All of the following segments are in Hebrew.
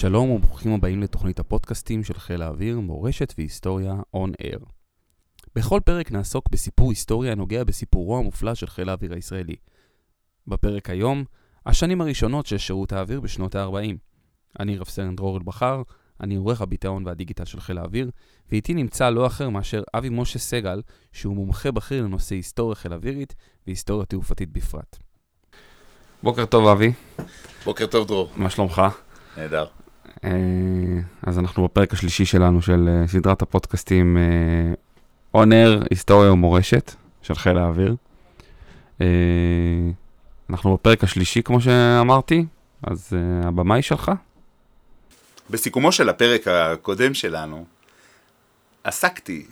שלום וברוכים הבאים לתוכנית הפודקאסטים של חיל האוויר, מורשת והיסטוריה On Air. בכל פרק נעסוק בסיפור היסטורי הנוגע בסיפורו המופלא של חיל האוויר הישראלי. בפרק היום, השנים הראשונות של שירות האוויר בשנות ה-40. אני רב סרן דרור אלבחר, אני עורך הביטאון והדיגיטל של חיל האוויר, ואיתי נמצא לא אחר מאשר אבי משה סגל, שהוא מומחה בכיר לנושא היסטוריה חיל אווירית והיסטוריה תעופתית בפרט. בוקר טוב אבי. בוקר טוב דרור. מה שלומך? נהדר. אה, אז אנחנו בפרק השלישי שלנו של אה, סדרת הפודקאסטים אונר, היסטוריה ומורשת של חיל האוויר. אה, אנחנו בפרק השלישי כמו שאמרתי, אז הבמה היא שלך. בסיכומו של הפרק הקודם שלנו, עסקתי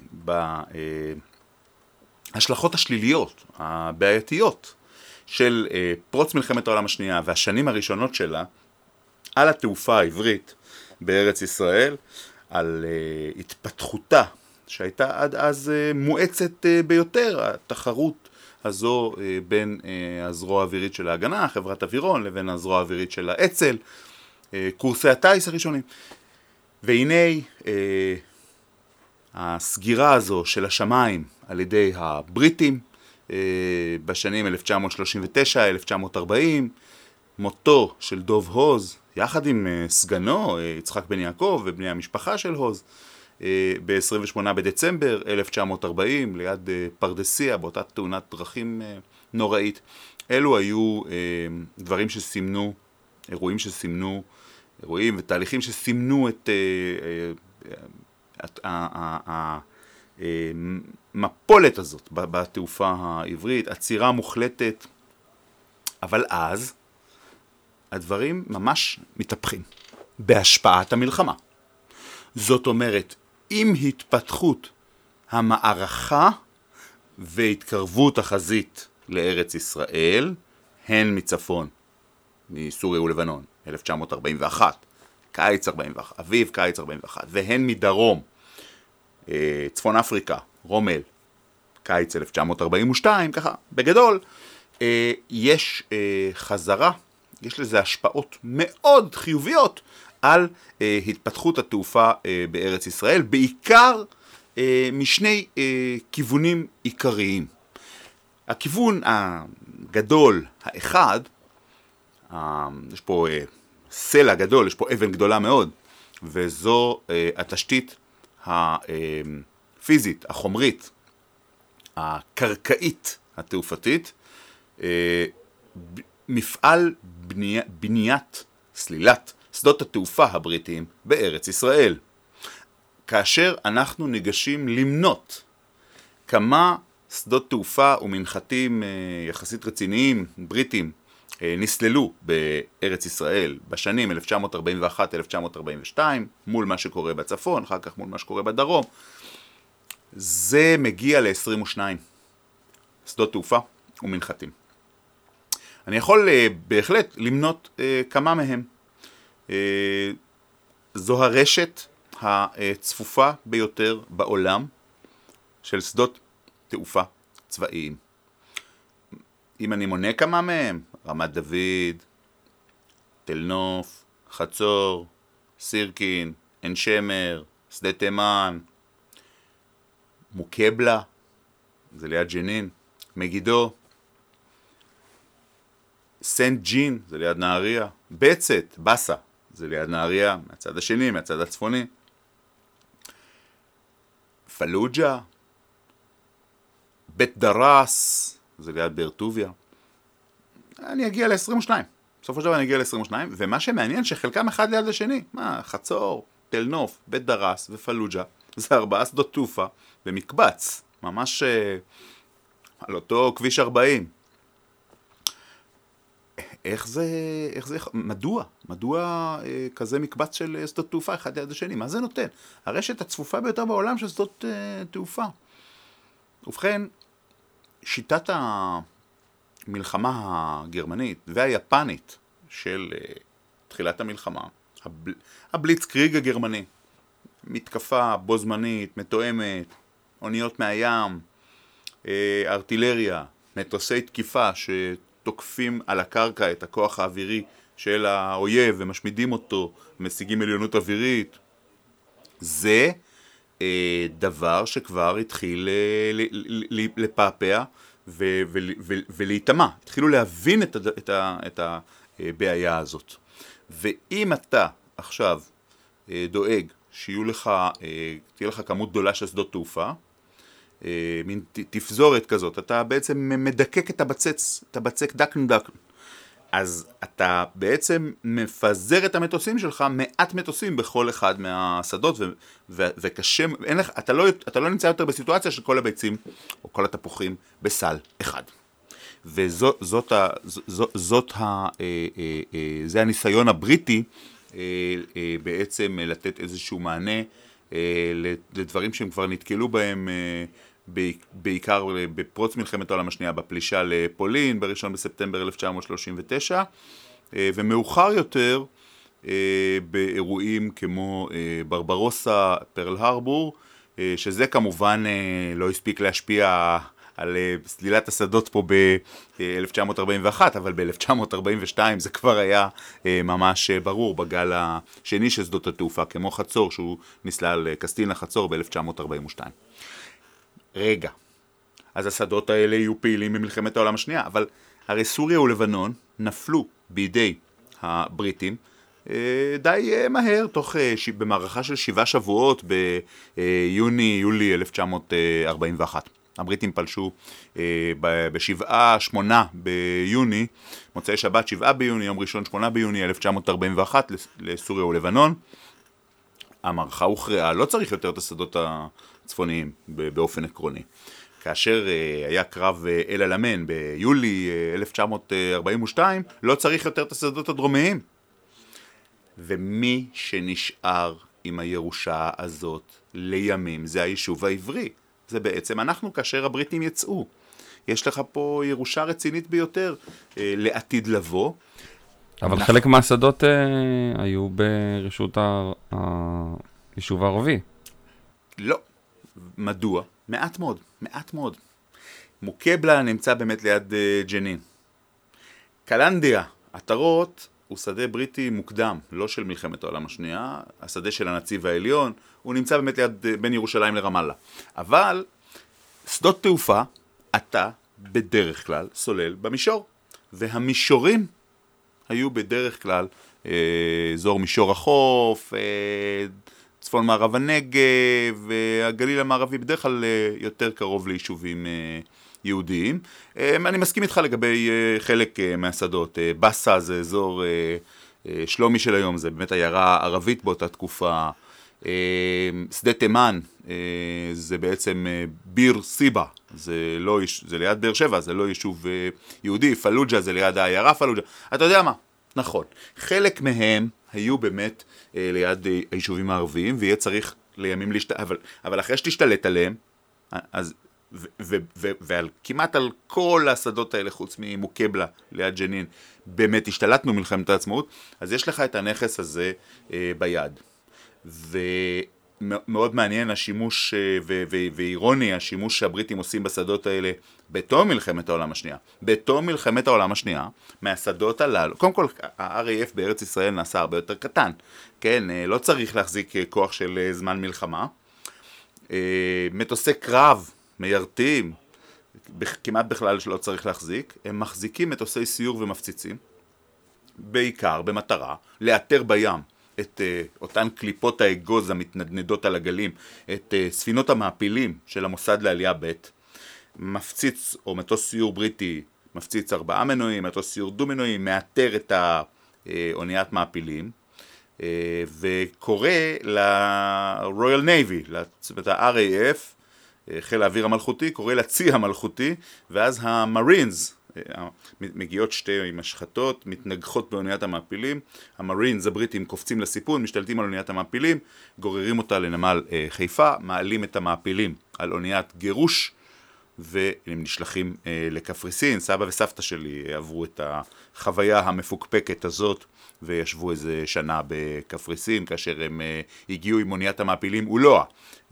בהשלכות השליליות, הבעייתיות, של פרוץ מלחמת העולם השנייה והשנים הראשונות שלה על התעופה העברית בארץ ישראל, על uh, התפתחותה שהייתה עד אז uh, מואצת uh, ביותר, התחרות הזו uh, בין uh, הזרוע האווירית של ההגנה, חברת אווירון, לבין הזרוע האווירית של האצ"ל, uh, קורסי הטיס הראשונים. והנה uh, הסגירה הזו של השמיים על ידי הבריטים uh, בשנים 1939-1940, מותו של דוב הוז, יחד עם uh, סגנו, uh, יצחק בן יעקב ובני המשפחה של הוז, uh, ב-28 בדצמבר 1940, ליד פרדסיה, באותה תאונת דרכים נוראית. אלו היו דברים שסימנו, אירועים שסימנו, אירועים ותהליכים שסימנו את המפולת הזאת בתעופה העברית, עצירה מוחלטת, אבל אז הדברים ממש מתהפכים בהשפעת המלחמה. זאת אומרת, עם התפתחות המערכה והתקרבות החזית לארץ ישראל, הן מצפון, מסוריה ולבנון, 1941, קיץ 41, אביב קיץ 41, והן מדרום, אה, צפון אפריקה, רומל, קיץ 1942, ככה, בגדול, אה, יש אה, חזרה יש לזה השפעות מאוד חיוביות על אה, התפתחות התעופה אה, בארץ ישראל, בעיקר אה, משני אה, כיוונים עיקריים. הכיוון הגדול, האחד, אה, יש פה אה, סלע גדול, יש פה אבן גדולה מאוד, וזו אה, התשתית הפיזית, החומרית, הקרקעית התעופתית, אה, מפעל בני... בניית, סלילת, שדות התעופה הבריטיים בארץ ישראל. כאשר אנחנו ניגשים למנות כמה שדות תעופה ומנחתים אה, יחסית רציניים, בריטים, אה, נסללו בארץ ישראל בשנים 1941-1942 מול מה שקורה בצפון, אחר כך מול מה שקורה בדרום, זה מגיע ל-22 שדות תעופה ומנחתים. אני יכול uh, בהחלט למנות uh, כמה מהם. Uh, זו הרשת הצפופה ביותר בעולם של שדות תעופה צבאיים. אם אני מונה כמה מהם, רמת דוד, תל נוף, חצור, סירקין, עין שמר, שדה תימן, מוקבלה, זה ליד ג'נין, מגידו, סנט ג'ין, זה ליד נהריה, בצת, באסה, זה ליד נהריה, מהצד השני, מהצד הצפוני. פלוג'ה, בית דרס, זה ליד באר טוביה. אני אגיע ל-22, בסופו של דבר אני אגיע ל-22, ומה שמעניין שחלקם אחד ליד השני, מה, חצור, תל נוף, בית דרס ופלוג'ה, זה ארבעה שדות תעופה במקבץ, ממש אה, על אותו כביש 40. איך זה, איך זה, מדוע? מדוע אה, כזה מקבץ של אה, שדות תעופה אחד ליד השני? מה זה נותן? הרשת הצפופה ביותר בעולם של שדות אה, תעופה. ובכן, שיטת המלחמה הגרמנית והיפנית של אה, תחילת המלחמה, הבל, הבליצקריג הגרמני, מתקפה בו זמנית, מתואמת, אוניות מהים, אה, ארטילריה, מטוסי תקיפה ש... תוקפים על הקרקע את הכוח האווירי של האויב ומשמידים אותו, משיגים עליונות אווירית, זה אה, דבר שכבר התחיל אה, לפעפע ולהיטמע. התחילו להבין את, את, את הבעיה הזאת. ואם אתה עכשיו אה, דואג שיהיו לך, אה, תהיה לך כמות גדולה של שדות תעופה, אה, מין תפזורת כזאת, אתה בעצם מדקק את הבצץ, אתה בצק דקן דקן. אז אתה בעצם מפזר את המטוסים שלך, מעט מטוסים בכל אחד מהשדות, ו- ו- וקשה, אין לך, אתה לא, אתה לא נמצא יותר בסיטואציה של כל הביצים, או כל התפוחים, בסל אחד. וזאת, זאת ה, זאת, זאת ה, אה, אה, אה, זה הניסיון הבריטי בעצם לתת איזשהו מענה לדברים שהם כבר נתקלו בהם בעיקר בפרוץ מלחמת העולם השנייה, בפלישה לפולין ב-1 בספטמבר 1939, ומאוחר יותר באירועים כמו ברברוסה, פרל הרבור, שזה כמובן לא הספיק להשפיע על אה, סלילת השדות פה ב-1941, אבל ב-1942 זה כבר היה אה, ממש אה, ברור בגל השני של שדות התעופה, כמו חצור, שהוא נסלל קסטינה חצור ב-1942. רגע, אז השדות האלה יהיו פעילים במלחמת העולם השנייה, אבל הרי סוריה ולבנון נפלו בידי הבריטים די מהר, תוך, במערכה של שבעה שבועות ביוני-יולי 1941. הבריטים פלשו אה, בשבעה, שמונה ביוני, מוצאי שבת שבעה ביוני, יום ראשון שמונה ביוני 1941 לסוריה ולבנון. המערכה הוכרעה, לא צריך יותר את השדות הצפוניים באופן עקרוני. כאשר אה, היה קרב אה, אל אלמן ביולי 1942, אה, לא צריך יותר את השדות הדרומיים. ומי שנשאר עם הירושה הזאת לימים זה היישוב העברי. זה בעצם אנחנו כאשר הבריטים יצאו. יש לך פה ירושה רצינית ביותר אה, לעתיד לבוא. אבל אנחנו... חלק מהשדות אה, היו ברשות היישוב הערבי. לא. מדוע? מעט מאוד, מעט מאוד. מוקבלה נמצא באמת ליד אה, ג'נין. קלנדיה, עטרות, הוא שדה בריטי מוקדם, לא של מלחמת העולם השנייה, השדה של הנציב העליון, הוא נמצא באמת ליד, אה, בין ירושלים לרמאללה. אבל שדות תעופה, אתה בדרך כלל סולל במישור, והמישורים היו בדרך כלל אה, אזור מישור החוף, אה, צפון מערב הנגב, הגליל המערבי, בדרך כלל אה, יותר קרוב ליישובים אה, יהודיים. אה, אני מסכים איתך לגבי חלק מהשדות, באסה זה אזור... שלומי של היום זה באמת עיירה ערבית באותה תקופה, שדה תימן זה בעצם ביר סיבה, זה, לא, זה ליד באר שבע, זה לא יישוב יהודי, פלוג'ה זה ליד העיירה פלוג'ה, אתה יודע מה, נכון, חלק מהם היו באמת ליד היישובים הערביים ויהיה צריך לימים להשתלט, אבל, אבל אחרי שתשתלט עליהם, אז ו- ו- ו- ועל כמעט על כל השדות האלה חוץ ממוקבלה ליד ג'נין באמת השתלטנו מלחמת העצמאות אז יש לך את הנכס הזה אה, ביד. ומאוד מעניין השימוש, אה, ואירוני השימוש שהבריטים עושים בשדות האלה בתום מלחמת העולם השנייה. בתום מלחמת העולם השנייה, מהשדות הללו, קודם כל ה-RAF בארץ ישראל נעשה הרבה יותר קטן, כן, אה, לא צריך להחזיק אה, כוח של זמן מלחמה. מטוסי קרב, מיירטים, כמעט בכלל שלא צריך להחזיק, הם מחזיקים מטוסי סיור ומפציצים, בעיקר במטרה לאתר בים את uh, אותן קליפות האגוז המתנדנדות על הגלים, את uh, ספינות המעפילים של המוסד לעלייה ב', מפציץ, או מטוס סיור בריטי, מפציץ ארבעה מנועים, מטוס סיור דו מנועים, מאתר את האוניית אה, מעפילים, uh, וקורא ל-Royal Navy, אומרת ה-RAF, חיל האוויר המלכותי, קורא לצי המלכותי, ואז המרינס, מגיעות שתי משחטות, מתנגחות באוניית המעפילים, המרינס הבריטים קופצים לסיפון, משתלטים על אוניית המעפילים, גוררים אותה לנמל אה, חיפה, מעלים את המעפילים על אוניית גירוש, והם נשלחים אה, לקפריסין. סבא וסבתא שלי עברו את החוויה המפוקפקת הזאת וישבו איזה שנה בקפריסין כאשר הם אה, הגיעו עם אוניית המעפילים אולואה,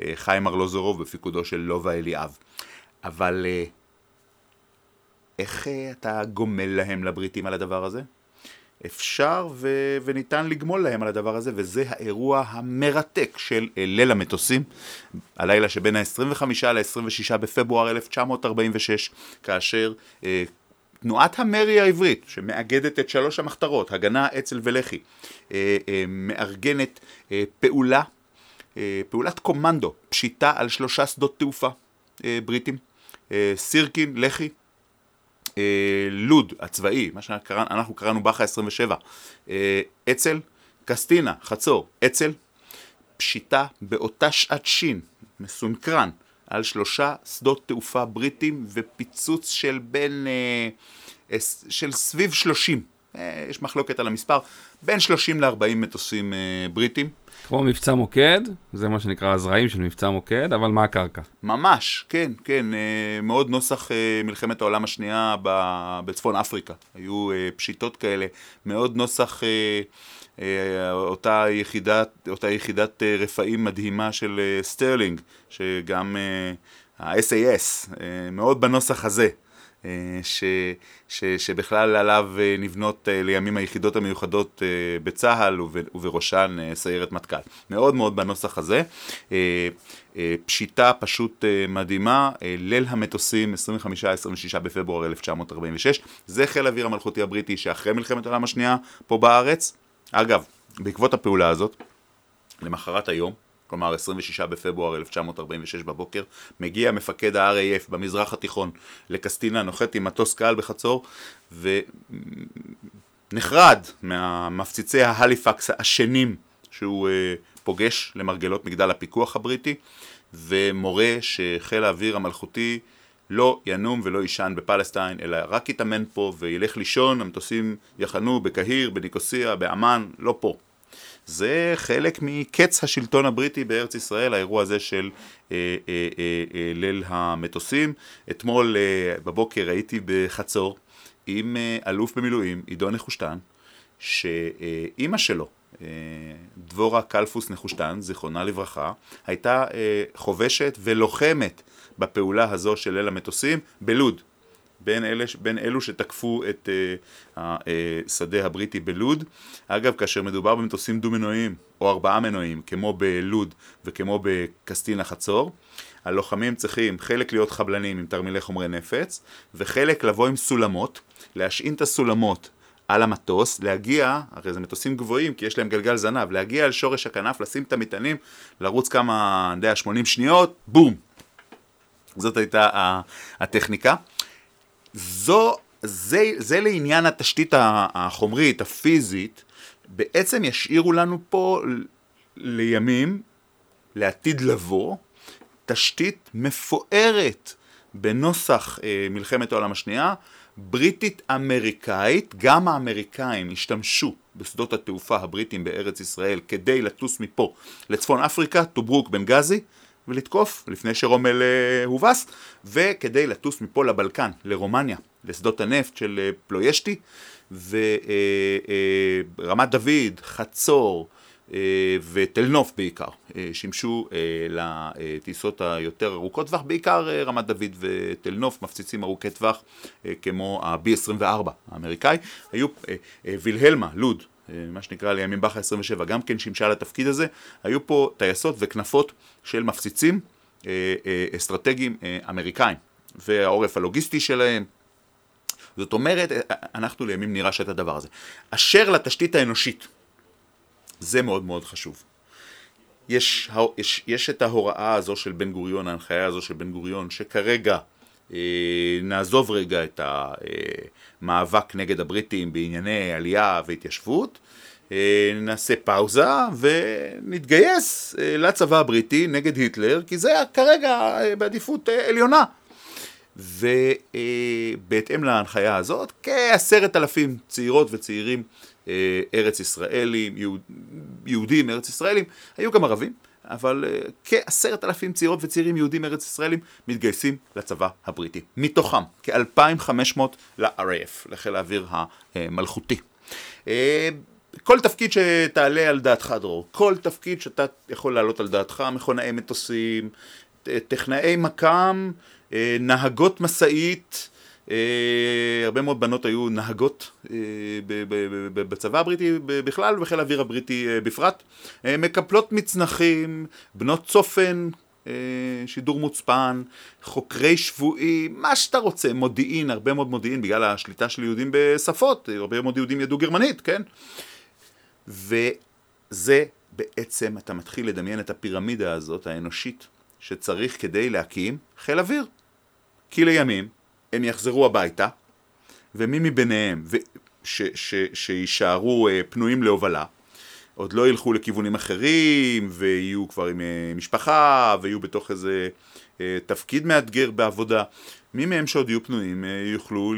אה, חיים ארלוזורוב בפיקודו של לובה אליאב. אבל אה, איך אתה גומל להם לבריטים על הדבר הזה? אפשר ו- וניתן לגמול להם על הדבר הזה, וזה האירוע המרתק של אה, ליל המטוסים, הלילה שבין ה-25 ל-26 בפברואר 1946, כאשר אה, תנועת המרי העברית, שמאגדת את שלוש המחתרות, הגנה, אצ"ל ולח"י, אה, אה, מארגנת אה, פעולה, אה, פעולת קומנדו, פשיטה על שלושה שדות תעופה אה, בריטים, אה, סירקין, לח"י, לוד הצבאי, מה שאנחנו קראנו 27, אה, אצ"ל, קסטינה, חצור, אצ"ל, פשיטה באותה שעת שין, מסונקרן, על שלושה שדות תעופה בריטים ופיצוץ של בין, אה, של סביב 30, יש מחלוקת על המספר, בין 30 ל-40 מטוסים בריטים. כמו מבצע מוקד, זה מה שנקרא הזרעים של מבצע מוקד, אבל מה הקרקע? ממש, כן, כן, אה, מאוד נוסח אה, מלחמת העולם השנייה בצפון אפריקה. היו אה, פשיטות כאלה, מאוד נוסח אותה יחידת, אותה יחידת רפאים מדהימה של סטרלינג, שגם ה-SAS, מאוד בנוסח הזה. אה, ש, ש, שבכלל עליו אה, נבנות אה, לימים היחידות המיוחדות בצה"ל ובראשן סיירת מטכ"ל. מאוד מאוד בנוסח הזה. פשיטה פשוט מדהימה, ליל המטוסים, 25-26 בפברואר 1946. זה חיל האוויר המלכותי הבריטי שאחרי מלחמת העולם השנייה פה בארץ. אגב, בעקבות הפעולה הזאת, למחרת היום, כלומר 26 בפברואר 1946 בבוקר, מגיע מפקד ה-RAF במזרח התיכון לקסטינה, נוחת עם מטוס קהל בחצור, ונחרד מהמפציצי ההליפקס השנים שהוא uh, פוגש למרגלות מגדל הפיקוח הבריטי, ומורה שחיל האוויר המלכותי לא ינום ולא יישן בפלסטיין, אלא רק יתאמן פה וילך לישון, המטוסים יחנו בקהיר, בניקוסיה, באמ"ן, לא פה. זה חלק מקץ השלטון הבריטי בארץ ישראל, האירוע הזה של אה, אה, אה, אה, ליל המטוסים. אתמול אה, בבוקר הייתי בחצור עם אה, אלוף במילואים, עידו נחושתן, שאימא שלו, אה, דבורה קלפוס נחושתן, זיכרונה לברכה, הייתה אה, חובשת ולוחמת בפעולה הזו של ליל המטוסים בלוד. בין, אלה, בין אלו שתקפו את uh, השדה הבריטי בלוד. אגב, כאשר מדובר במטוסים דו-מנועים או ארבעה מנועים, כמו בלוד וכמו בקסטינה חצור, הלוחמים צריכים חלק להיות חבלנים עם תרמילי חומרי נפץ, וחלק לבוא עם סולמות, להשעין את הסולמות על המטוס, להגיע, הרי זה מטוסים גבוהים כי יש להם גלגל זנב, להגיע על שורש הכנף, לשים את המטענים, לרוץ כמה, אני יודע, 80 שניות, בום. זאת הייתה הטכניקה. זו, זה, זה לעניין התשתית החומרית, הפיזית, בעצם ישאירו לנו פה לימים, לעתיד לבוא, תשתית מפוארת בנוסח אה, מלחמת העולם השנייה, בריטית אמריקאית, גם האמריקאים השתמשו בשדות התעופה הבריטים בארץ ישראל כדי לטוס מפה לצפון אפריקה, טוברוק, בנגזי, ולתקוף לפני שרומל אה, הובס, וכדי לטוס מפה לבלקן, לרומניה, לשדות הנפט של אה, פלוישטי, ורמת אה, דוד, חצור, ותל נוף בעיקר, שימשו לטיסות היותר ארוכות טווח, בעיקר רמת דוד ותל נוף, מפציצים ארוכי טווח כמו ה-B-24 האמריקאי, היו וילהלמה, לוד, מה שנקרא לימים באחה 27, גם כן שימשה לתפקיד הזה, היו פה טייסות וכנפות של מפציצים אה, אה, אסטרטגיים אה, אמריקאים, והעורף הלוגיסטי שלהם. זאת אומרת, אנחנו לימים נירש את הדבר הזה. אשר לתשתית האנושית, זה מאוד מאוד חשוב. יש, יש, יש את ההוראה הזו של בן גוריון, ההנחיה הזו של בן גוריון, שכרגע אה, נעזוב רגע את המאבק נגד הבריטים בענייני עלייה והתיישבות, אה, נעשה פאוזה ונתגייס אה, לצבא הבריטי נגד היטלר, כי זה כרגע בעדיפות עליונה. ובהתאם להנחיה הזאת, כעשרת אלפים צעירות וצעירים ארץ ישראלים, יהוד, יהודים ארץ ישראלים, היו גם ערבים, אבל uh, כעשרת אלפים צעירות וצעירים יהודים ארץ ישראלים מתגייסים לצבא הבריטי. מתוכם כ-2,500 ל-RAF, לחיל האוויר המלכותי. Uh, כל תפקיד שתעלה על דעתך דרור, כל תפקיד שאתה יכול להעלות על דעתך, מכונאי מטוסים, טכנאי מקם, uh, נהגות משאית, הרבה מאוד בנות היו נהגות בצבא הבריטי בכלל ובחיל האוויר הבריטי בפרט. מקפלות מצנחים, בנות צופן, שידור מוצפן, חוקרי שבויים, מה שאתה רוצה, מודיעין, הרבה מאוד מודיעין בגלל השליטה של יהודים בשפות, הרבה מאוד יהודים ידעו גרמנית, כן? וזה בעצם, אתה מתחיל לדמיין את הפירמידה הזאת, האנושית, שצריך כדי להקים חיל אוויר. כי לימים הם יחזרו הביתה, ומי מביניהם ו- ש- ש- שיישארו uh, פנויים להובלה, עוד לא ילכו לכיוונים אחרים, ויהיו כבר עם uh, משפחה, ויהיו בתוך איזה uh, תפקיד מאתגר בעבודה. מי מהם שעוד יהיו פנויים יוכלו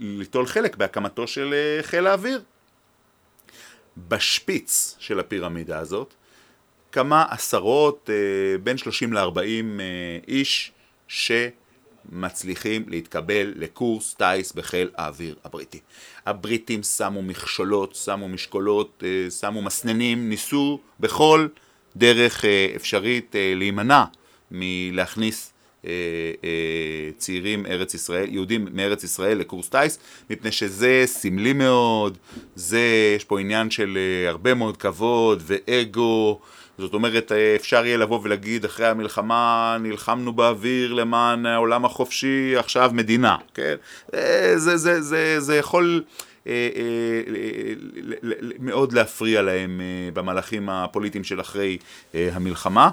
ליטול חלק בהקמתו של חיל האוויר. בשפיץ של הפירמידה הזאת, כמה עשרות, בין 30 ל-40 uh, איש, ש... מצליחים להתקבל לקורס טיס בחיל האוויר הבריטי. הבריטים שמו מכשולות, שמו משקולות, אה, שמו מסננים, ניסו בכל דרך אה, אפשרית אה, להימנע מלהכניס צעירים ארץ ישראל, יהודים מארץ ישראל לקורס טיס, מפני שזה סמלי מאוד, זה, יש פה עניין של הרבה מאוד כבוד ואגו זאת אומרת, אה, אפשר יהיה לבוא ולהגיד, אחרי המלחמה נלחמנו באוויר למען העולם החופשי, עכשיו מדינה, כן? אה, זה, זה, זה, זה יכול... אה, מאוד להפריע להם במהלכים הפוליטיים של אחרי המלחמה.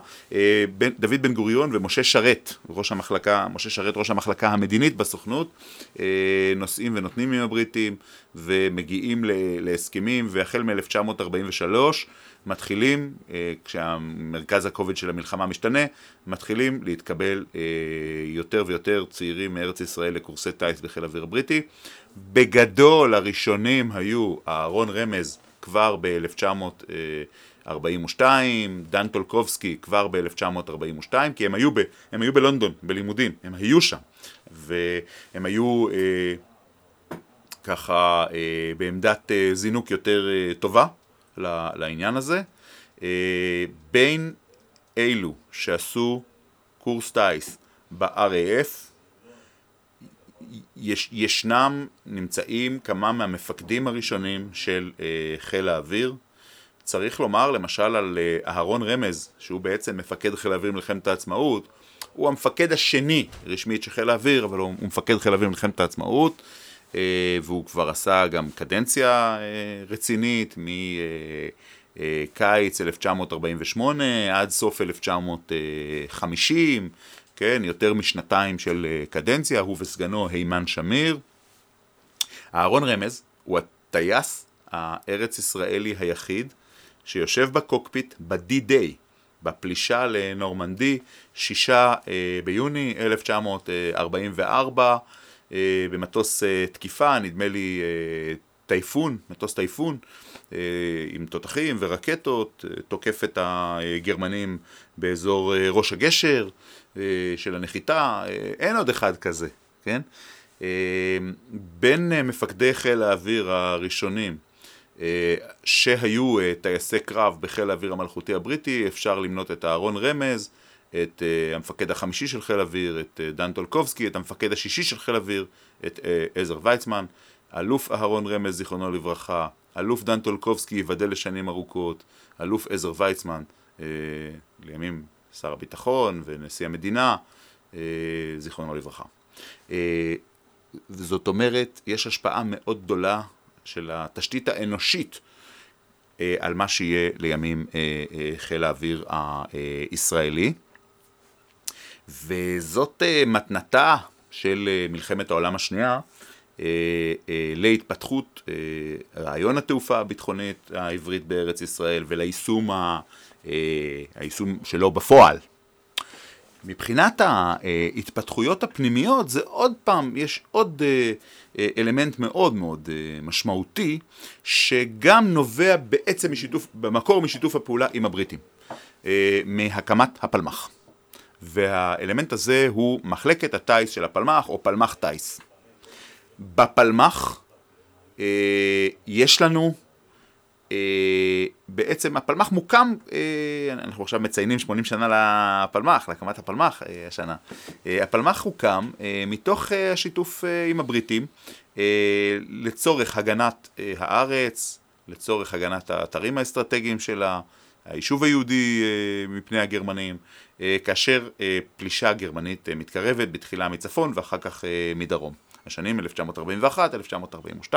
דוד בן גוריון ומשה שרת, ראש המחלקה, משה שרת ראש המחלקה המדינית בסוכנות, נושאים ונותנים עם הבריטים ומגיעים להסכמים והחל מ-1943 מתחילים, אה, כשהמרכז הכובד של המלחמה משתנה, מתחילים להתקבל אה, יותר ויותר צעירים מארץ ישראל לקורסי טיס בחיל האוויר הבריטי. בגדול הראשונים היו אהרון רמז כבר ב-1942, דן טולקובסקי כבר ב-1942, כי הם היו, ב, הם היו בלונדון בלימודים, הם היו שם, והם היו אה, ככה אה, בעמדת אה, זינוק יותר אה, טובה. לעניין הזה. אה, בין אלו שעשו קורס טיס ב-RAF, יש, ישנם, נמצאים כמה מהמפקדים הראשונים של אה, חיל האוויר. צריך לומר למשל על אה, אהרון רמז, שהוא בעצם מפקד חיל האוויר במלחמת העצמאות, הוא המפקד השני רשמית של חיל האוויר, אבל הוא מפקד חיל האוויר במלחמת העצמאות. אה, והוא כבר עשה גם קדנציה אה, רצינית מקיץ 1948 עד סוף 1950, כן, יותר משנתיים של אה, קדנציה, הוא וסגנו הימן שמיר. אהרון רמז הוא הטייס הארץ ישראלי היחיד שיושב בקוקפיט ב-D-Day, בפלישה לנורמנדי, שישה ביוני 1944, אה, במטוס אה, תקיפה, נדמה לי אה, טייפון, מטוס טייפון, עם תותחים ורקטות, תוקף את הגרמנים באזור ראש הגשר של הנחיתה, אין עוד אחד כזה, כן? בין מפקדי חיל האוויר הראשונים שהיו טייסי קרב בחיל האוויר המלכותי הבריטי, אפשר למנות את אהרון רמז, את uh, המפקד החמישי של חיל אוויר, את uh, דן טולקובסקי, את המפקד השישי של חיל אוויר, את uh, עזר ויצמן, אלוף אהרון רמז, זיכרונו לברכה, אלוף דן טולקובסקי, ייבדל לשנים ארוכות, אלוף עזר ויצמן, uh, לימים שר הביטחון ונשיא המדינה, uh, זיכרונו לברכה. Uh, זאת אומרת, יש השפעה מאוד גדולה של התשתית האנושית על מה שיהיה לימים חיל האוויר הישראלי. וזאת uh, מתנתה של uh, מלחמת העולם השנייה uh, להתפתחות רעיון התעופה הביטחונית העברית בארץ ישראל וליישום ה, היישום שלו בפועל. מבחינת ההתפתחויות הפנימיות זה עוד פעם, יש עוד אלמנט מאוד מאוד משמעותי שגם נובע בעצם משיתוף, במקור משיתוף הפעולה עם הבריטים, מהקמת הפלמ"ח. והאלמנט הזה הוא מחלקת הטיס של הפלמ"ח או פלמ"ח טיס. בפלמ"ח אה, יש לנו בעצם הפלמ"ח מוקם, אנחנו עכשיו מציינים 80 שנה לפלמ"ח, להקמת הפלמ"ח השנה. הפלמ"ח הוקם מתוך השיתוף עם הבריטים לצורך הגנת הארץ, לצורך הגנת האתרים האסטרטגיים שלה, היישוב היהודי מפני הגרמנים, כאשר פלישה גרמנית מתקרבת בתחילה מצפון ואחר כך מדרום. השנים 1941-1942,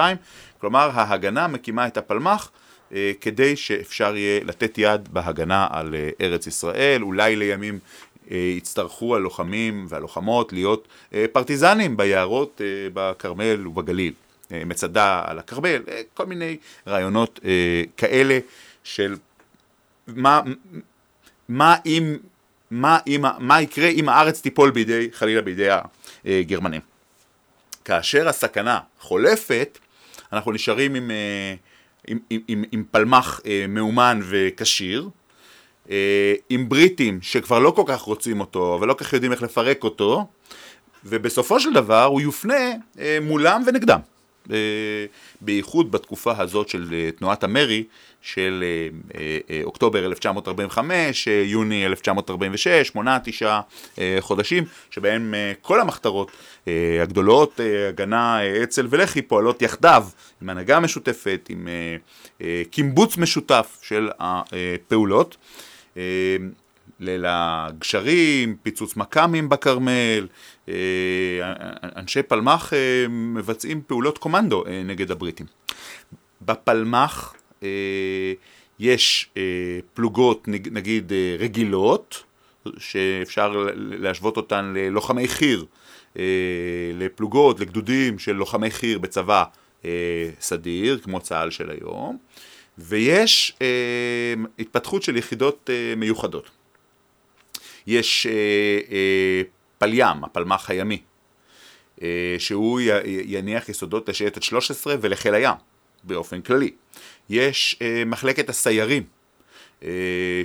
כלומר ההגנה מקימה את הפלמ"ח אה, כדי שאפשר יהיה לתת יד בהגנה על אה, ארץ ישראל, אולי לימים אה, יצטרכו הלוחמים והלוחמות להיות אה, פרטיזנים ביערות אה, בכרמל ובגליל, אה, מצדה על הכרמל, אה, כל מיני רעיונות אה, כאלה של מה, מה אם מה, אם, מה יקרה אם הארץ תיפול בידי, חלילה בידי הגרמנים. כאשר הסכנה חולפת, אנחנו נשארים עם, אה, עם, עם, עם, עם פלמ"ח אה, מאומן וכשיר, אה, עם בריטים שכבר לא כל כך רוצים אותו, אבל לא כל כך יודעים איך לפרק אותו, ובסופו של דבר הוא יופנה מולם ונגדם. בייחוד בתקופה הזאת של תנועת המרי של אוקטובר 1945, יוני 1946, שמונה, תשעה חודשים, שבהם כל המחתרות הגדולות, הגנה, אצ"ל ולח"י, פועלות יחדיו, עם הנהגה משותפת, עם קימבוץ משותף של הפעולות. ליל הגשרים, פיצוץ מכ"מים בכרמל, אנשי פלמ"ח מבצעים פעולות קומנדו נגד הבריטים. בפלמ"ח יש פלוגות נגיד רגילות, שאפשר להשוות אותן ללוחמי חי"ר, לפלוגות, לגדודים של לוחמי חי"ר בצבא סדיר, כמו צה"ל של היום, ויש התפתחות של יחידות מיוחדות. יש פליים, הפלמ"ח הימי, שהוא יניח יסודות לשייטת 13 ולחיל הים באופן כללי. יש מחלקת הסיירים,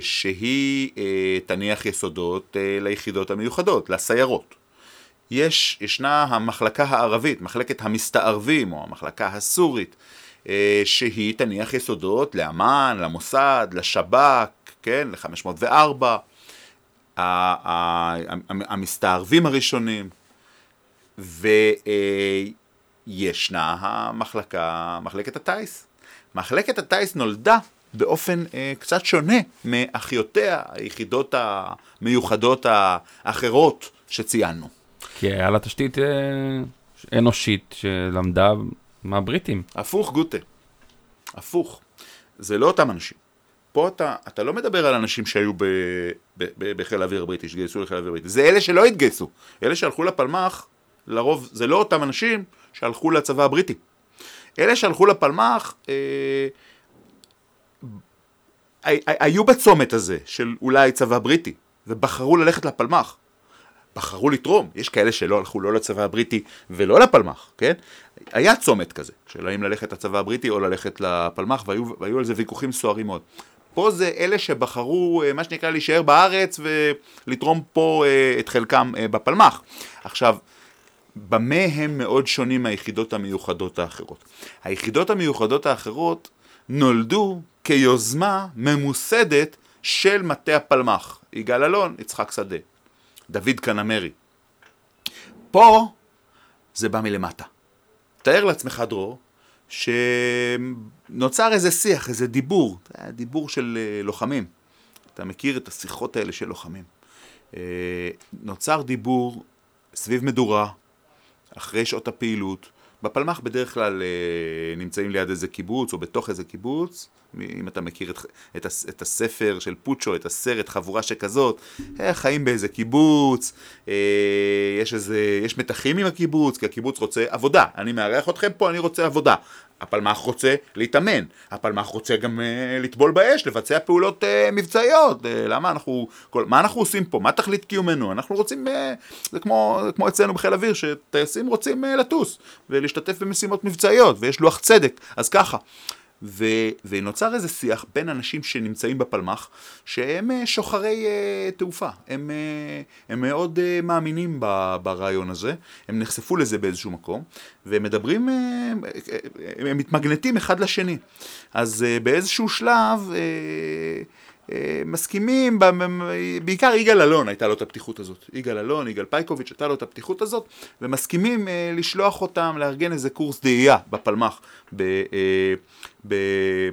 שהיא תניח יסודות ליחידות המיוחדות, לסיירות. יש, ישנה המחלקה הערבית, מחלקת המסתערבים או המחלקה הסורית, שהיא תניח יסודות לאמ"ן, למוסד, לשב"כ, כן, ל-504, המסתערבים הראשונים, וישנה המחלקה, מחלקת הטיס. מחלקת הטיס נולדה באופן אה, קצת שונה מאחיותיה, היחידות המיוחדות האחרות שציינו. כי היה לה תשתית אה, אנושית שלמדה מהבריטים. הפוך, גוטה. הפוך. זה לא אותם אנשים. פה אתה, אתה לא מדבר על אנשים שהיו ב, ב, ב, בחיל האוויר הבריטי, שהתגייסו לחיל האוויר הבריטי. זה אלה שלא התגייסו. אלה שהלכו לפלמ"ח, לרוב זה לא אותם אנשים שהלכו לצבא הבריטי. אלה שהלכו לפלמ"ח, אה, היו בצומת הזה של אולי צבא בריטי, ובחרו ללכת לפלמ"ח. בחרו לתרום, יש כאלה שלא הלכו לא לצבא הבריטי ולא לפלמ"ח, כן? היה צומת כזה, של האם ללכת לצבא הבריטי או ללכת לפלמ"ח, והיו, והיו על זה ויכוחים סוערים מאוד. פה זה אלה שבחרו, אה, מה שנקרא, להישאר בארץ ולתרום פה אה, את חלקם אה, בפלמ"ח. עכשיו, במה הם מאוד שונים מהיחידות המיוחדות האחרות? היחידות המיוחדות האחרות נולדו כיוזמה ממוסדת של מטה הפלמ"ח. יגאל אלון, יצחק שדה, דוד קנמרי. פה זה בא מלמטה. תאר לעצמך, דרור, שנוצר איזה שיח, איזה דיבור, דיבור של אה, לוחמים. אתה מכיר את השיחות האלה של לוחמים. אה, נוצר דיבור סביב מדורה, אחרי שעות הפעילות. בפלמ"ח בדרך כלל אה, נמצאים ליד איזה קיבוץ או בתוך איזה קיבוץ, אם אתה מכיר את, את, את הספר של פוצ'ו, את הסרט חבורה שכזאת, אה, חיים באיזה קיבוץ, אה, יש איזה, יש מתחים עם הקיבוץ, כי הקיבוץ רוצה עבודה, אני מארח אתכם פה, אני רוצה עבודה. הפלמ"ח רוצה להתאמן, הפלמ"ח רוצה גם uh, לטבול באש, לבצע פעולות uh, מבצעיות, uh, למה אנחנו, כל, מה אנחנו עושים פה, מה תכלית קיומנו, אנחנו רוצים, uh, זה כמו, כמו אצלנו בחיל אוויר, שטייסים רוצים uh, לטוס ולהשתתף במשימות מבצעיות, ויש לוח צדק, אז ככה. ו, ונוצר איזה שיח בין אנשים שנמצאים בפלמ"ח, שהם אה, שוחרי uh, תעופה, הם, uh, הם מאוד uh, מאמינים ב, ברעיון הזה, הם נחשפו לזה באיזשהו מקום, והם מדברים, uh, הם מתמגנטים אחד לשני. אז uh, באיזשהו שלב, uh, אה, מסכימים, בעיקר יגאל אלון הייתה לו את הפתיחות הזאת. יגאל אלון, יגאל פייקוביץ' הייתה לו את הפתיחות הזאת, ומסכימים אה, לשלוח אותם לארגן איזה קורס דאייה בפלמ"ח, ב, אה, ב,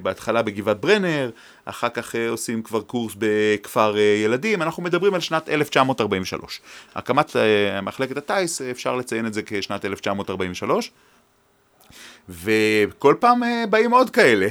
בהתחלה בגבעת ברנר, אחר כך עושים כבר קורס בכפר ילדים, אנחנו מדברים על שנת 1943. הקמת מחלקת הטיס, אפשר לציין את זה כשנת 1943, וכל פעם באים עוד כאלה.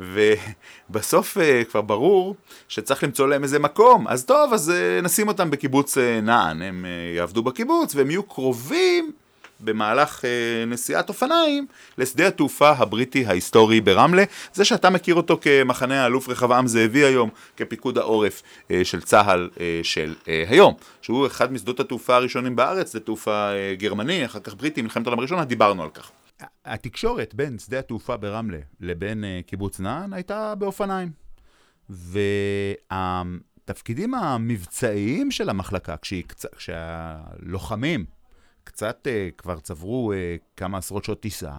ובסוף uh, כבר ברור שצריך למצוא להם איזה מקום, אז טוב, אז uh, נשים אותם בקיבוץ uh, נען, הם יעבדו בקיבוץ והם יהיו קרובים במהלך נסיעת אופניים לשדה התעופה הבריטי ההיסטורי ברמלה, זה שאתה מכיר אותו כמחנה האלוף רחבעם זאבי היום, כפיקוד העורף של צה"ל של היום, שהוא אחד משדות התעופה הראשונים בארץ, זה תעופה גרמני, אחר כך בריטי, מלחמת העולם הראשונה, דיברנו על כך. התקשורת בין שדה התעופה ברמלה לבין uh, קיבוץ נען הייתה באופניים. והתפקידים המבצעיים של המחלקה, כשהיא, כשהלוחמים קצת uh, כבר צברו uh, כמה עשרות שעות טיסה,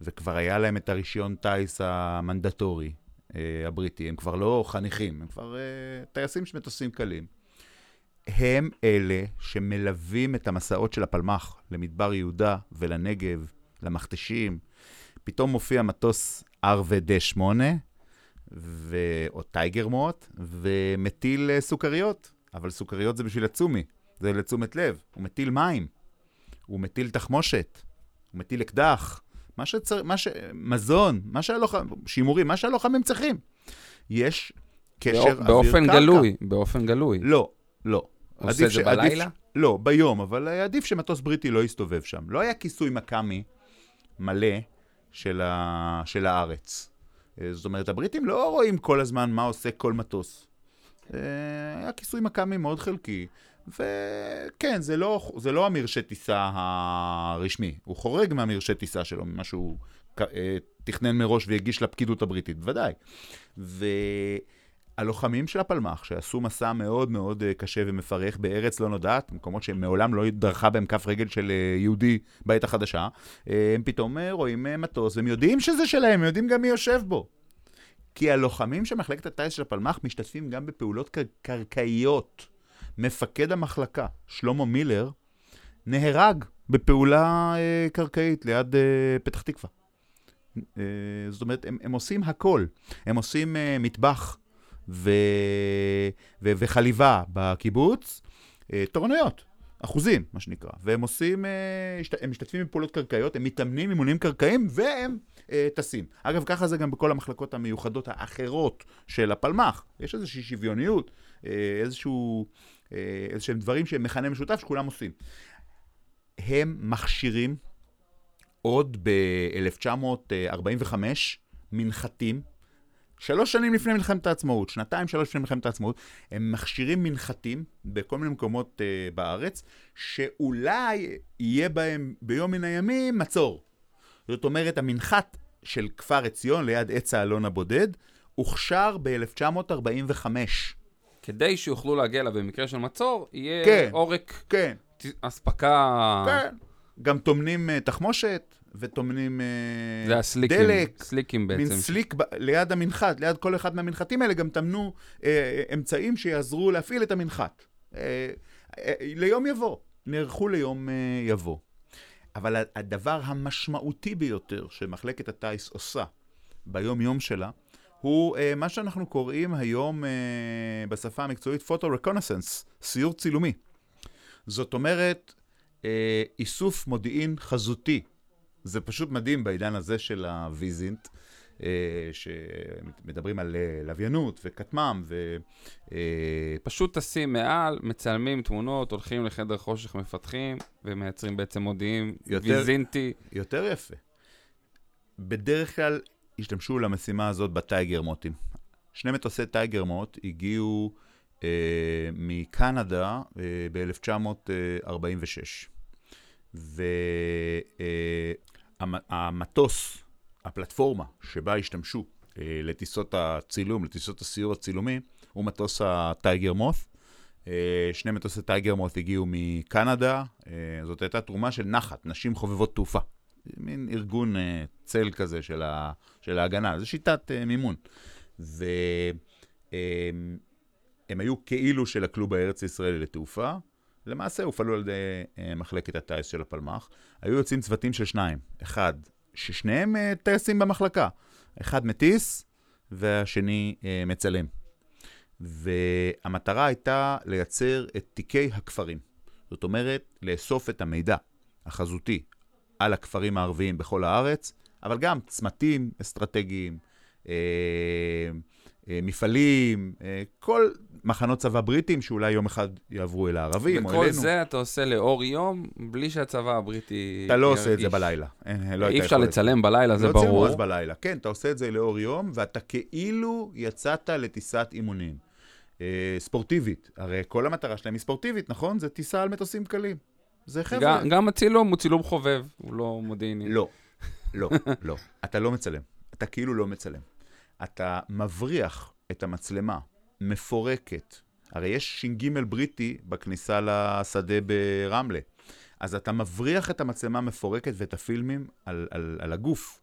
וכבר היה להם את הרישיון טיס המנדטורי הבריטי, הם כבר לא חניכים, הם כבר טייסים של מטוסים קלים. הם אלה שמלווים את המסעות של הפלמ"ח למדבר יהודה ולנגב למכתשים. פתאום מופיע מטוס RVD8, ו... או טייגר מוט, ומטיל אה, סוכריות. אבל סוכריות זה בשביל הצומי, זה לתשומת לב. הוא מטיל מים, הוא מטיל תחמושת, הוא מטיל אקדח, מה שצר... מה ש... מזון, מה שהלוחמים, שימורים, מה שהלוחמים צריכים. יש קשר אוויר קרקע. באופן גלוי, באופן גלוי. לא, לא. עושה את זה בלילה? ש... לא, ביום, אבל עדיף שמטוס בריטי לא יסתובב שם. לא היה כיסוי מכ"מי מלא של, ה... של הארץ. אה, זאת אומרת, הבריטים לא רואים כל הזמן מה עושה כל מטוס. אה, היה כיסוי מכ"מי מאוד חלקי, וכן, זה לא, זה לא המרשי טיסה הרשמי, הוא חורג מהמרשי טיסה שלו, ממה שהוא אה, תכנן מראש והגיש לפקידות הבריטית, בוודאי. ו... הלוחמים של הפלמ"ח, שעשו מסע מאוד מאוד אה, קשה ומפרך בארץ לא נודעת, מקומות שמעולם לא דרכה בהם כף רגל של אה, יהודי בעת החדשה, אה, הם פתאום רואים מטוס, הם יודעים שזה שלהם, הם יודעים גם מי יושב בו. כי הלוחמים של מחלקת הטיס של הפלמ"ח משתתפים גם בפעולות קר- קרקעיות. מפקד המחלקה, שלמה מילר, נהרג בפעולה אה, קרקעית ליד אה, פתח תקווה. אה, זאת אומרת, הם, הם עושים הכל. הם עושים אה, מטבח, ו... ו... וחליבה בקיבוץ, אה, תורנויות, אחוזים, מה שנקרא. והם עושים, אה, הם משתתפים בפעולות קרקעיות, הם מתאמנים אימונים קרקעיים והם אה, טסים. אגב, ככה זה גם בכל המחלקות המיוחדות האחרות של הפלמ"ח. יש איזושהי שוויוניות, איזשהו, איזשהם דברים שהם מכנה משותף שכולם עושים. הם מכשירים עוד ב-1945 מנחתים שלוש שנים לפני מלחמת העצמאות, שנתיים, שלוש לפני מלחמת העצמאות, הם מכשירים מנחתים בכל מיני מקומות uh, בארץ, שאולי יהיה בהם ביום מן הימים מצור. זאת אומרת, המנחת של כפר עציון ליד עץ האלון הבודד, הוכשר ב-1945. כדי שיוכלו להגיע אליו במקרה של מצור, יהיה כן, עורק כן. אספקה... כן. גם טומנים uh, תחמושת, וטומנים uh, זה הסליקים, דלק. סליקים בעצם. מין סליק ב- ליד המנחת, ליד כל אחד מהמנחתים האלה גם טמנו uh, אמצעים שיעזרו להפעיל את המנחת. Uh, uh, ליום יבוא, נערכו ליום uh, יבוא. אבל הדבר המשמעותי ביותר שמחלקת הטיס עושה ביום-יום שלה, הוא uh, מה שאנחנו קוראים היום uh, בשפה המקצועית פוטו רקונסנס, סיור צילומי. זאת אומרת, uh, איסוף מודיעין חזותי זה פשוט מדהים בעידן הזה של הוויזינט, אה, שמדברים על אה, לוויינות וכטמ"ם ו... אה, פשוט טסים מעל, מצלמים תמונות, הולכים לחדר חושך מפתחים ומייצרים בעצם מודיעין יותר, ויזינטי. יותר יפה. בדרך כלל השתמשו למשימה הזאת בטייגר מוטים. שני מטוסי טייגר מוט הגיעו אה, מקנדה אה, ב-1946. והמטוס הפלטפורמה שבה השתמשו אה, לטיסות הצילום, לטיסות הסיור הצילומי, הוא מטוס הטייגר מוס. אה, שני מטוסי טייגר מוס הגיעו מקנדה, אה, זאת הייתה תרומה של נחת, נשים חובבות תעופה. מין ארגון אה, צל כזה של, ה, של ההגנה, זו שיטת אה, מימון. והם אה, היו כאילו של הכלוב הארץ ישראלי לתעופה, למעשה הופעלו על ידי אה, מחלקת הטיס של הפלמ"ח. היו יוצאים צוותים של שניים, אחד, ששניהם אה, טייסים במחלקה, אחד מטיס והשני אה, מצלם. והמטרה הייתה לייצר את תיקי הכפרים. זאת אומרת, לאסוף את המידע החזותי על הכפרים הערביים בכל הארץ, אבל גם צמתים אסטרטגיים, אה, מפעלים, אה, כל מחנות צבא בריטים שאולי יום אחד יעברו אל הערבים או אלינו. וכל זה אתה עושה לאור יום, בלי שהצבא הבריטי... אתה לא עושה את זה בלילה. אין, לא אי אפשר. לצלם בלילה, זה לא צילמו ברור. אז בלילה. כן, אתה עושה את זה לאור יום, ואתה כאילו יצאת לטיסת אימונים. אה, ספורטיבית. הרי כל המטרה שלהם היא ספורטיבית, נכון? זה טיסה על מטוסים קלים. זה חבר'ה. גם- גם הצילום הוא צילום חובב, הוא לא מודיעיני. לא, לא, לא. אתה לא מצלם. אתה כאילו לא מצלם. אתה מבריח את המצלמה, מפורקת. הרי יש ש"ג בריטי בכניסה לשדה ברמלה. אז אתה מבריח את המצלמה המפורקת ואת הפילמים על, על, על הגוף.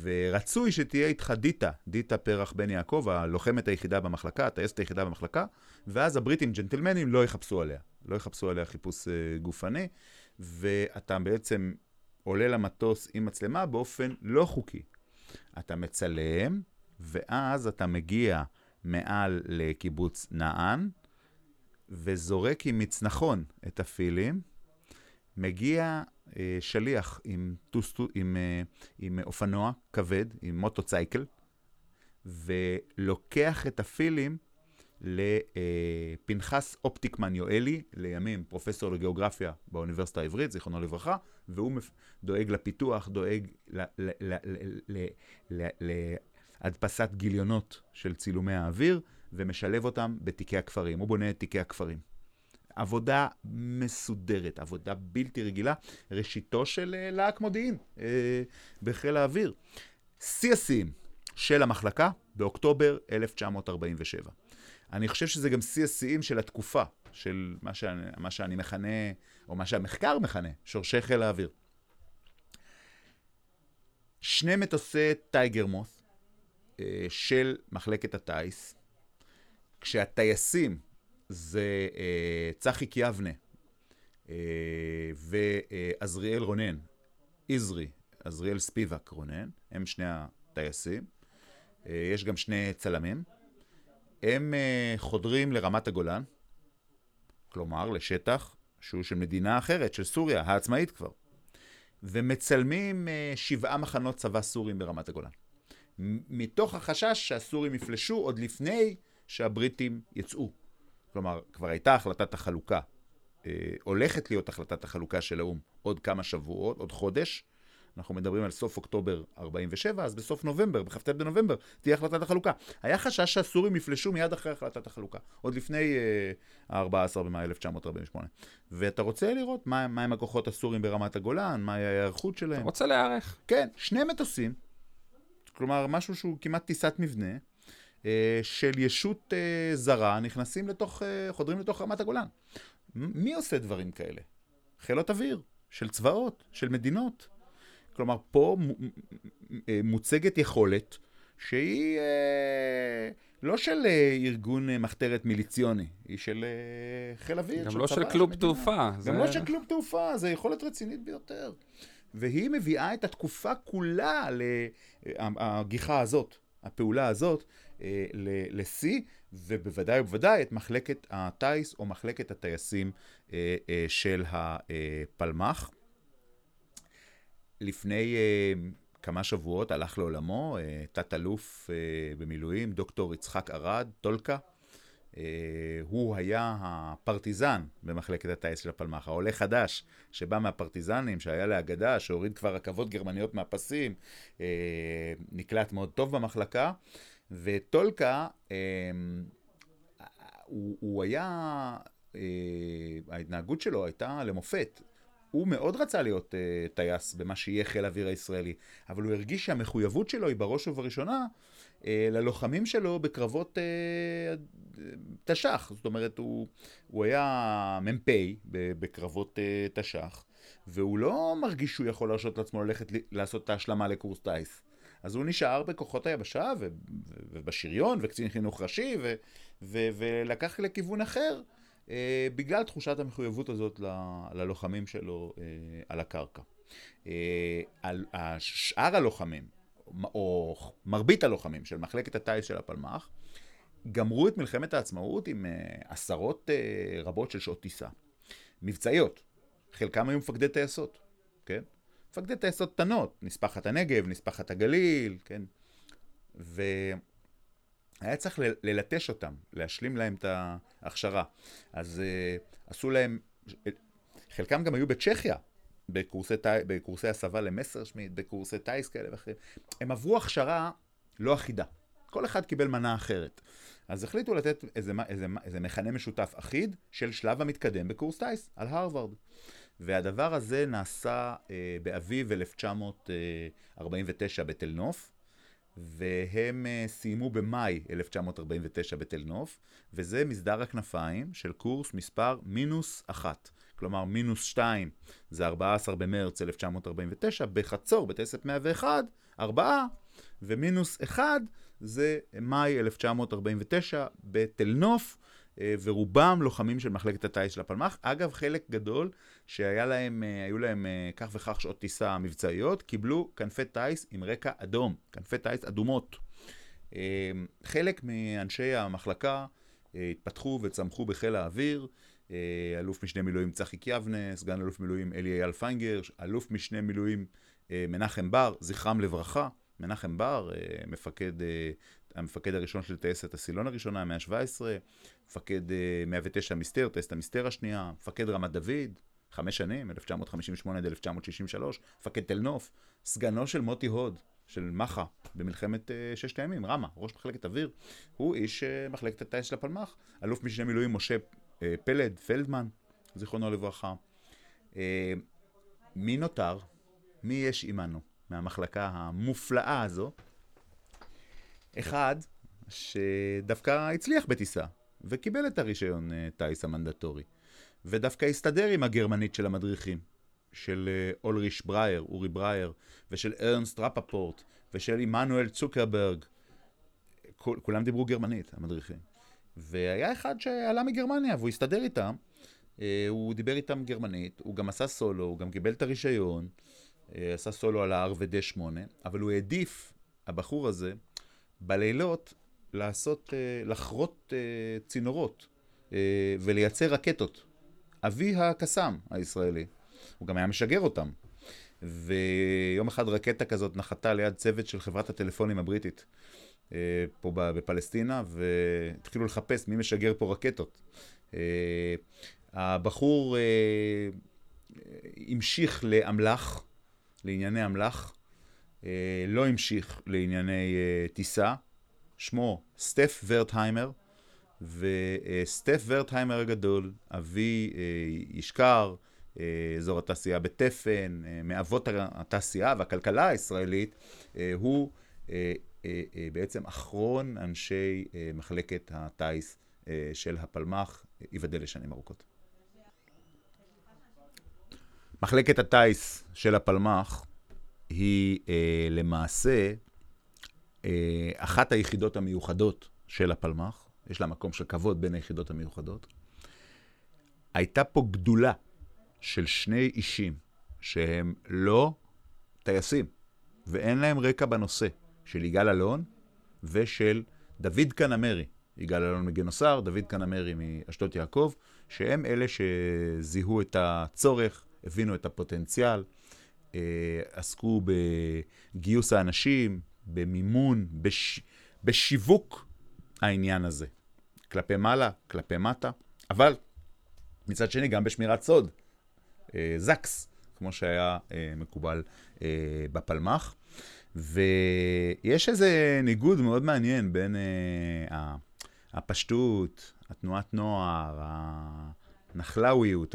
ורצוי שתהיה איתך דיטה, דיטה פרח בן יעקב, הלוחמת היחידה במחלקה, הטייסת היחידה במחלקה, ואז הבריטים ג'נטלמנים לא יחפשו עליה. לא יחפשו עליה חיפוש אה, גופני, ואתה בעצם עולה למטוס עם מצלמה באופן לא חוקי. אתה מצלם, ואז אתה מגיע מעל לקיבוץ נען, וזורק עם מצנחון את הפילים, מגיע אה, שליח עם, טוסטו, עם, אה, עם אופנוע כבד, עם מוטוצייקל, ולוקח את הפילים לפנחס אופטיקמן יואלי, לימים פרופסור לגיאוגרפיה באוניברסיטה העברית, זיכרונו לברכה, והוא דואג לפיתוח, דואג להדפסת גיליונות של צילומי האוויר, ומשלב אותם בתיקי הכפרים. הוא בונה את תיקי הכפרים. עבודה מסודרת, עבודה בלתי רגילה, ראשיתו של אה, להק מודיעין אה, בחיל האוויר. שיא השיאים של המחלקה באוקטובר 1947. אני חושב שזה גם שיא השיאים של התקופה, של מה שאני, מה שאני מכנה, או מה שהמחקר מכנה, שורשי חיל האוויר. שני מטוסי טייגר מוס של מחלקת הטיס, כשהטייסים זה אה, צחיק יבנה אה, ועזריאל רונן, עזרי, עזריאל ספיבק רונן, הם שני הטייסים. אה, יש גם שני צלמים. הם אה, חודרים לרמת הגולן, כלומר לשטח שהוא של מדינה אחרת, של סוריה, העצמאית כבר, ומצלמים אה, שבעה מחנות צבא סורים ברמת הגולן. מתוך החשש שהסורים יפלשו עוד לפני שהבריטים יצאו. כלומר, כבר הייתה החלטת החלוקה, אה, הולכת להיות החלטת החלוקה של האו"ם עוד כמה שבועות, עוד חודש. אנחנו מדברים על סוף אוקטובר 47, אז בסוף נובמבר, בכ"ט בנובמבר, תהיה החלטת החלוקה. היה חשש שהסורים יפלשו מיד אחרי החלטת החלוקה, עוד לפני אה, ה-14 במאי 1948. ואתה רוצה לראות מה, מה הם הכוחות הסורים ברמת הגולן, מהי ההיערכות שלהם. רוצה להיערך. כן, שני מטוסים, כלומר משהו שהוא כמעט טיסת מבנה, אה, של ישות אה, זרה נכנסים לתוך, אה, חודרים לתוך רמת הגולן. מי עושה דברים כאלה? חילות אוויר, של צבאות, של מדינות. כלומר, פה מוצגת יכולת שהיא אה, לא של אה, ארגון אה, מחתרת מיליציוני, היא של אה, חיל אוויר, גם של לא צבא, של כלוב. תעופה. גם זה- לא של כלום תעופה, זו יכולת רצינית ביותר. והיא מביאה את התקופה כולה להגיחה הזאת, הפעולה הזאת, אה, לשיא, ובוודאי ובוודאי את מחלקת הטיס או מחלקת הטייסים אה, אה, של הפלמ"ח. לפני אה, כמה שבועות הלך לעולמו אה, תת-אלוף אה, במילואים, דוקטור יצחק ארד, טולקה. אה, הוא היה הפרטיזן במחלקת הטיס של הפלמ"ח, העולה חדש שבא מהפרטיזנים, שהיה לאגדה, שהוריד כבר רכבות גרמניות מהפסים, אה, נקלט מאוד טוב במחלקה, וטולקה, אה, הוא, הוא היה, ההתנהגות שלו הייתה למופת. הוא מאוד רצה להיות uh, טייס במה שיהיה חיל האוויר הישראלי, אבל הוא הרגיש שהמחויבות שלו היא בראש ובראשונה ללוחמים שלו בקרבות uh, תש"ח. זאת אומרת, הוא, הוא היה מ"פ בקרבות uh, תש"ח, והוא לא מרגיש שהוא יכול להרשות לעצמו ללכת לעשות את ההשלמה לקורס טיס. אז הוא נשאר בכוחות היבשה ובשריון וקצין חינוך ראשי ולקח לכיוון אחר. אה, בגלל תחושת המחויבות הזאת ללוחמים שלו אה, על הקרקע. אה, על שאר הלוחמים, או מרבית הלוחמים של מחלקת הטיס של הפלמ"ח, גמרו את מלחמת העצמאות עם עשרות רבות של שעות טיסה. מבצעיות, חלקם היו מפקדי טייסות, כן? מפקדי טייסות קטנות, נספחת הנגב, נספחת הגליל, כן? ו... היה צריך ללטש אותם, להשלים להם את ההכשרה. אז uh, עשו להם, חלקם גם היו בצ'כיה, בקורסי, בקורסי הסבה למסרשמיט, בקורסי טיס כאלה ואחרים. הם עברו הכשרה לא אחידה. כל אחד קיבל מנה אחרת. אז החליטו לתת איזה, איזה, איזה מכנה משותף אחיד של שלב המתקדם בקורס טיס, על הרווארד. והדבר הזה נעשה אה, באביב 1949 בתל נוף, והם uh, סיימו במאי 1949 בתל נוף, וזה מסדר הכנפיים של קורס מספר מינוס אחת. כלומר, מינוס שתיים זה 14 במרץ 1949, בחצור, בטייסת 101, ארבעה, ומינוס אחד זה מאי 1949 בתל נוף, אה, ורובם לוחמים של מחלקת הטיס של הפלמ"ח. אגב, חלק גדול שהיו להם, אה, להם אה, כך וכך שעות טיסה מבצעיות, קיבלו כנפי טיס עם רקע אדום, כנפי טיס אדומות. חלק מאנשי המחלקה התפתחו וצמחו בחיל האוויר, אלוף משנה מילואים צחי קיאבנה, סגן אלוף מילואים אלי אייל פיינגר, אלוף משנה מילואים מנחם בר, זכרם לברכה. מנחם בר, מפקד, המפקד הראשון של טייסת הסילון הראשונה, 117, מפקד 109 אה, מסתר, טייסת המסתר השנייה, מפקד רמת דוד, חמש שנים, 1958 עד 1963, מפקד תל נוף, סגנו של מוטי הוד, של מח"א, במלחמת ששת הימים, רמה, ראש מחלקת אוויר, הוא איש מחלקת הטייס של הפלמ"ח, אלוף משנה מילואים משה פלד, פלדמן, זיכרונו לברכה. Uh, מי נותר? מי יש עמנו מהמחלקה המופלאה הזו? אחד, שדווקא הצליח בטיסה, וקיבל את הרישיון אה, טיס המנדטורי. ודווקא הסתדר עם הגרמנית של המדריכים, של אה, אולריש ברייר, אורי ברייר, ושל ארנסט רפפורט, ושל עמנואל צוקרברג. כול, כולם דיברו גרמנית, המדריכים. והיה אחד שעלה מגרמניה, והוא הסתדר איתם. אה, הוא דיבר איתם גרמנית, הוא גם עשה סולו, הוא גם קיבל את הרישיון, עשה סולו על ה-R ו-D8, אבל הוא העדיף, הבחור הזה, בלילות לעשות, אה, לחרות אה, צינורות אה, ולייצר רקטות. אבי הקסאם הישראלי. הוא גם היה משגר אותם. ויום אחד רקטה כזאת נחתה ליד צוות של חברת הטלפונים הבריטית פה בפלסטינה, והתחילו לחפש מי משגר פה רקטות. הבחור המשיך לאמל"ח, לענייני אמל"ח, לא המשיך לענייני טיסה. שמו סטף ורטהיימר, וסטף ורטהיימר הגדול, אבי אה, ישקר, אה, אזור התעשייה בתפן, אה, מאבות התעשייה והכלכלה הישראלית, הוא בעצם אחרון אנשי מחלקת הטיס של הפלמ"ח, ייבדל לשנים ארוכות. מחלקת הטיס של הפלמ"ח היא למעשה אה, אחת היחידות המיוחדות של הפלמ"ח, יש לה מקום של כבוד בין היחידות המיוחדות. הייתה פה גדולה של שני אישים שהם לא טייסים, ואין להם רקע בנושא, של יגאל אלון ושל דוד קנמרי. יגאל אלון מגנוסר, דוד קנמרי מאשדות יעקב, שהם אלה שזיהו את הצורך, הבינו את הפוטנציאל, אה, עסקו בגיוס האנשים, במימון, בש... בשיווק העניין הזה. כלפי מעלה, כלפי מטה, אבל מצד שני גם בשמירת סוד, אה, זקס, כמו שהיה אה, מקובל בפלמ"ח. ויש איזה ניגוד מאוד מעניין בין אה, הפשטות, התנועת נוער, הנחלאוויות,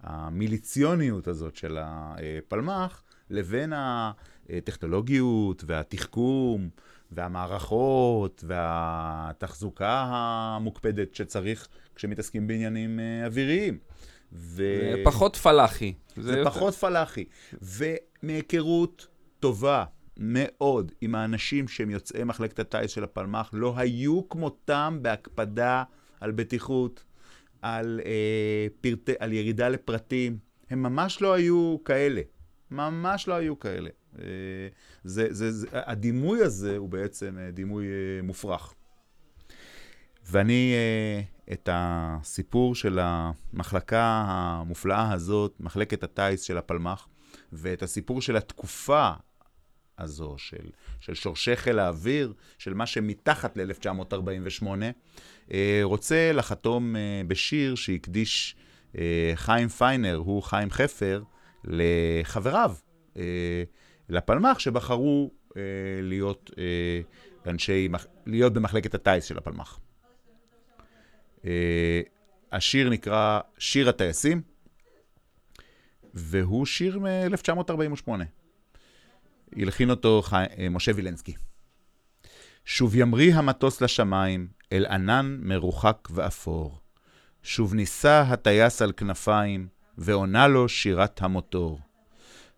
המיליציוניות הזאת של הפלמ"ח, לבין הטכנולוגיות והתחכום והמערכות והתחזוקה המוקפדת שצריך כשמתעסקים בעניינים אה, אוויריים. ו... פחות פלאחי. זה, זה יותר... פחות פלאחי. ומהיכרות טובה מאוד עם האנשים שהם יוצאי מחלקת הטיס של הפלמ"ח, לא היו כמותם בהקפדה על בטיחות, על, אה, פרטי, על ירידה לפרטים. הם ממש לא היו כאלה. ממש לא היו כאלה. אה, זה, זה, זה, הדימוי הזה הוא בעצם אה, דימוי אה, מופרך. ואני, אה, את הסיפור של המחלקה המופלאה הזאת, מחלקת הטיס של הפלמ"ח, ואת הסיפור של התקופה הזו, של, של שורשי חיל האוויר, של מה שמתחת ל-1948, אה, רוצה לחתום אה, בשיר שהקדיש אה, חיים פיינר, הוא חיים חפר, לחבריו, לפלמ"ח, שבחרו להיות אנשי, להיות במחלקת הטיס של הפלמ"ח. השיר נקרא שיר הטייסים, והוא שיר מ-1948. הלחין אותו חי... אה, משה וילנסקי. שוב ימריא המטוס לשמיים, אל ענן מרוחק ואפור. שוב נישא הטייס על כנפיים, ועונה לו שירת המוטור.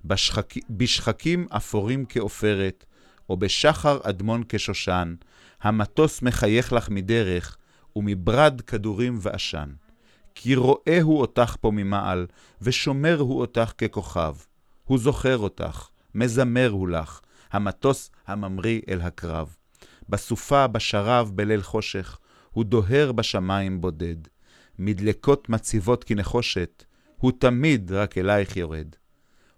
בשחק... בשחקים אפורים כעופרת, או בשחר אדמון כשושן, המטוס מחייך לך מדרך, ומברד כדורים ועשן. כי רואה הוא אותך פה ממעל, ושומר הוא אותך ככוכב. הוא זוכר אותך, מזמר הוא לך, המטוס הממריא אל הקרב. בסופה, בשרב, בליל חושך, הוא דוהר בשמיים בודד. מדלקות מציבות כנחושת, הוא תמיד רק אלייך יורד.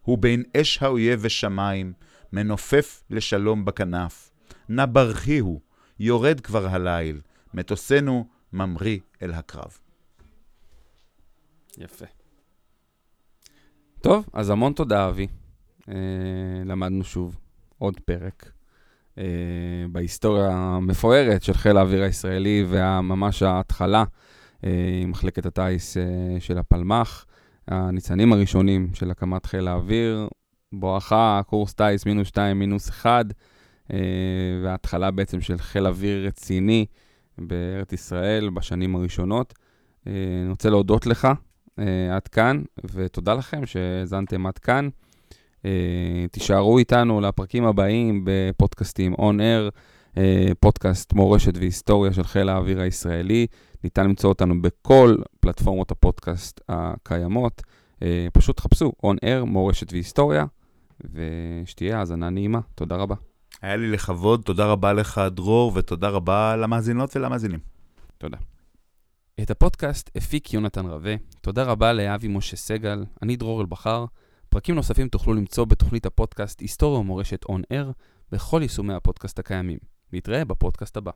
הוא בין אש האויב ושמיים, מנופף לשלום בכנף. נא ברכי הוא, יורד כבר הליל, מטוסנו ממריא אל הקרב. יפה. טוב, אז המון תודה, אבי. אה, למדנו שוב עוד פרק אה, בהיסטוריה המפוארת של חיל האוויר הישראלי, וממש ההתחלה אה, עם מחלקת הטיס של הפלמ"ח, הניצנים הראשונים של הקמת חיל האוויר, בואכה קורס טיס מינוס 2, מינוס 1, וההתחלה בעצם של חיל אוויר רציני בארץ ישראל בשנים הראשונות. אני רוצה להודות לך עד כאן, ותודה לכם שהאזנתם עד כאן. אה, תישארו איתנו לפרקים הבאים בפודקאסטים On Air, אה, פודקאסט מורשת והיסטוריה של חיל האוויר הישראלי. ניתן למצוא אותנו בכל פלטפורמות הפודקאסט הקיימות. אה, פשוט חפשו On Air, מורשת והיסטוריה, ושתהיה האזנה נעימה. תודה רבה. היה לי לכבוד, תודה רבה לך, דרור, ותודה רבה למאזינות ולמאזינים. תודה. את הפודקאסט הפיק יונתן רווה. תודה רבה לאבי משה סגל, אני דרור אלבחר. פרקים נוספים תוכלו למצוא בתוכנית הפודקאסט היסטוריה ומורשת און אר בכל יישומי הפודקאסט הקיימים. נתראה בפודקאסט הבא.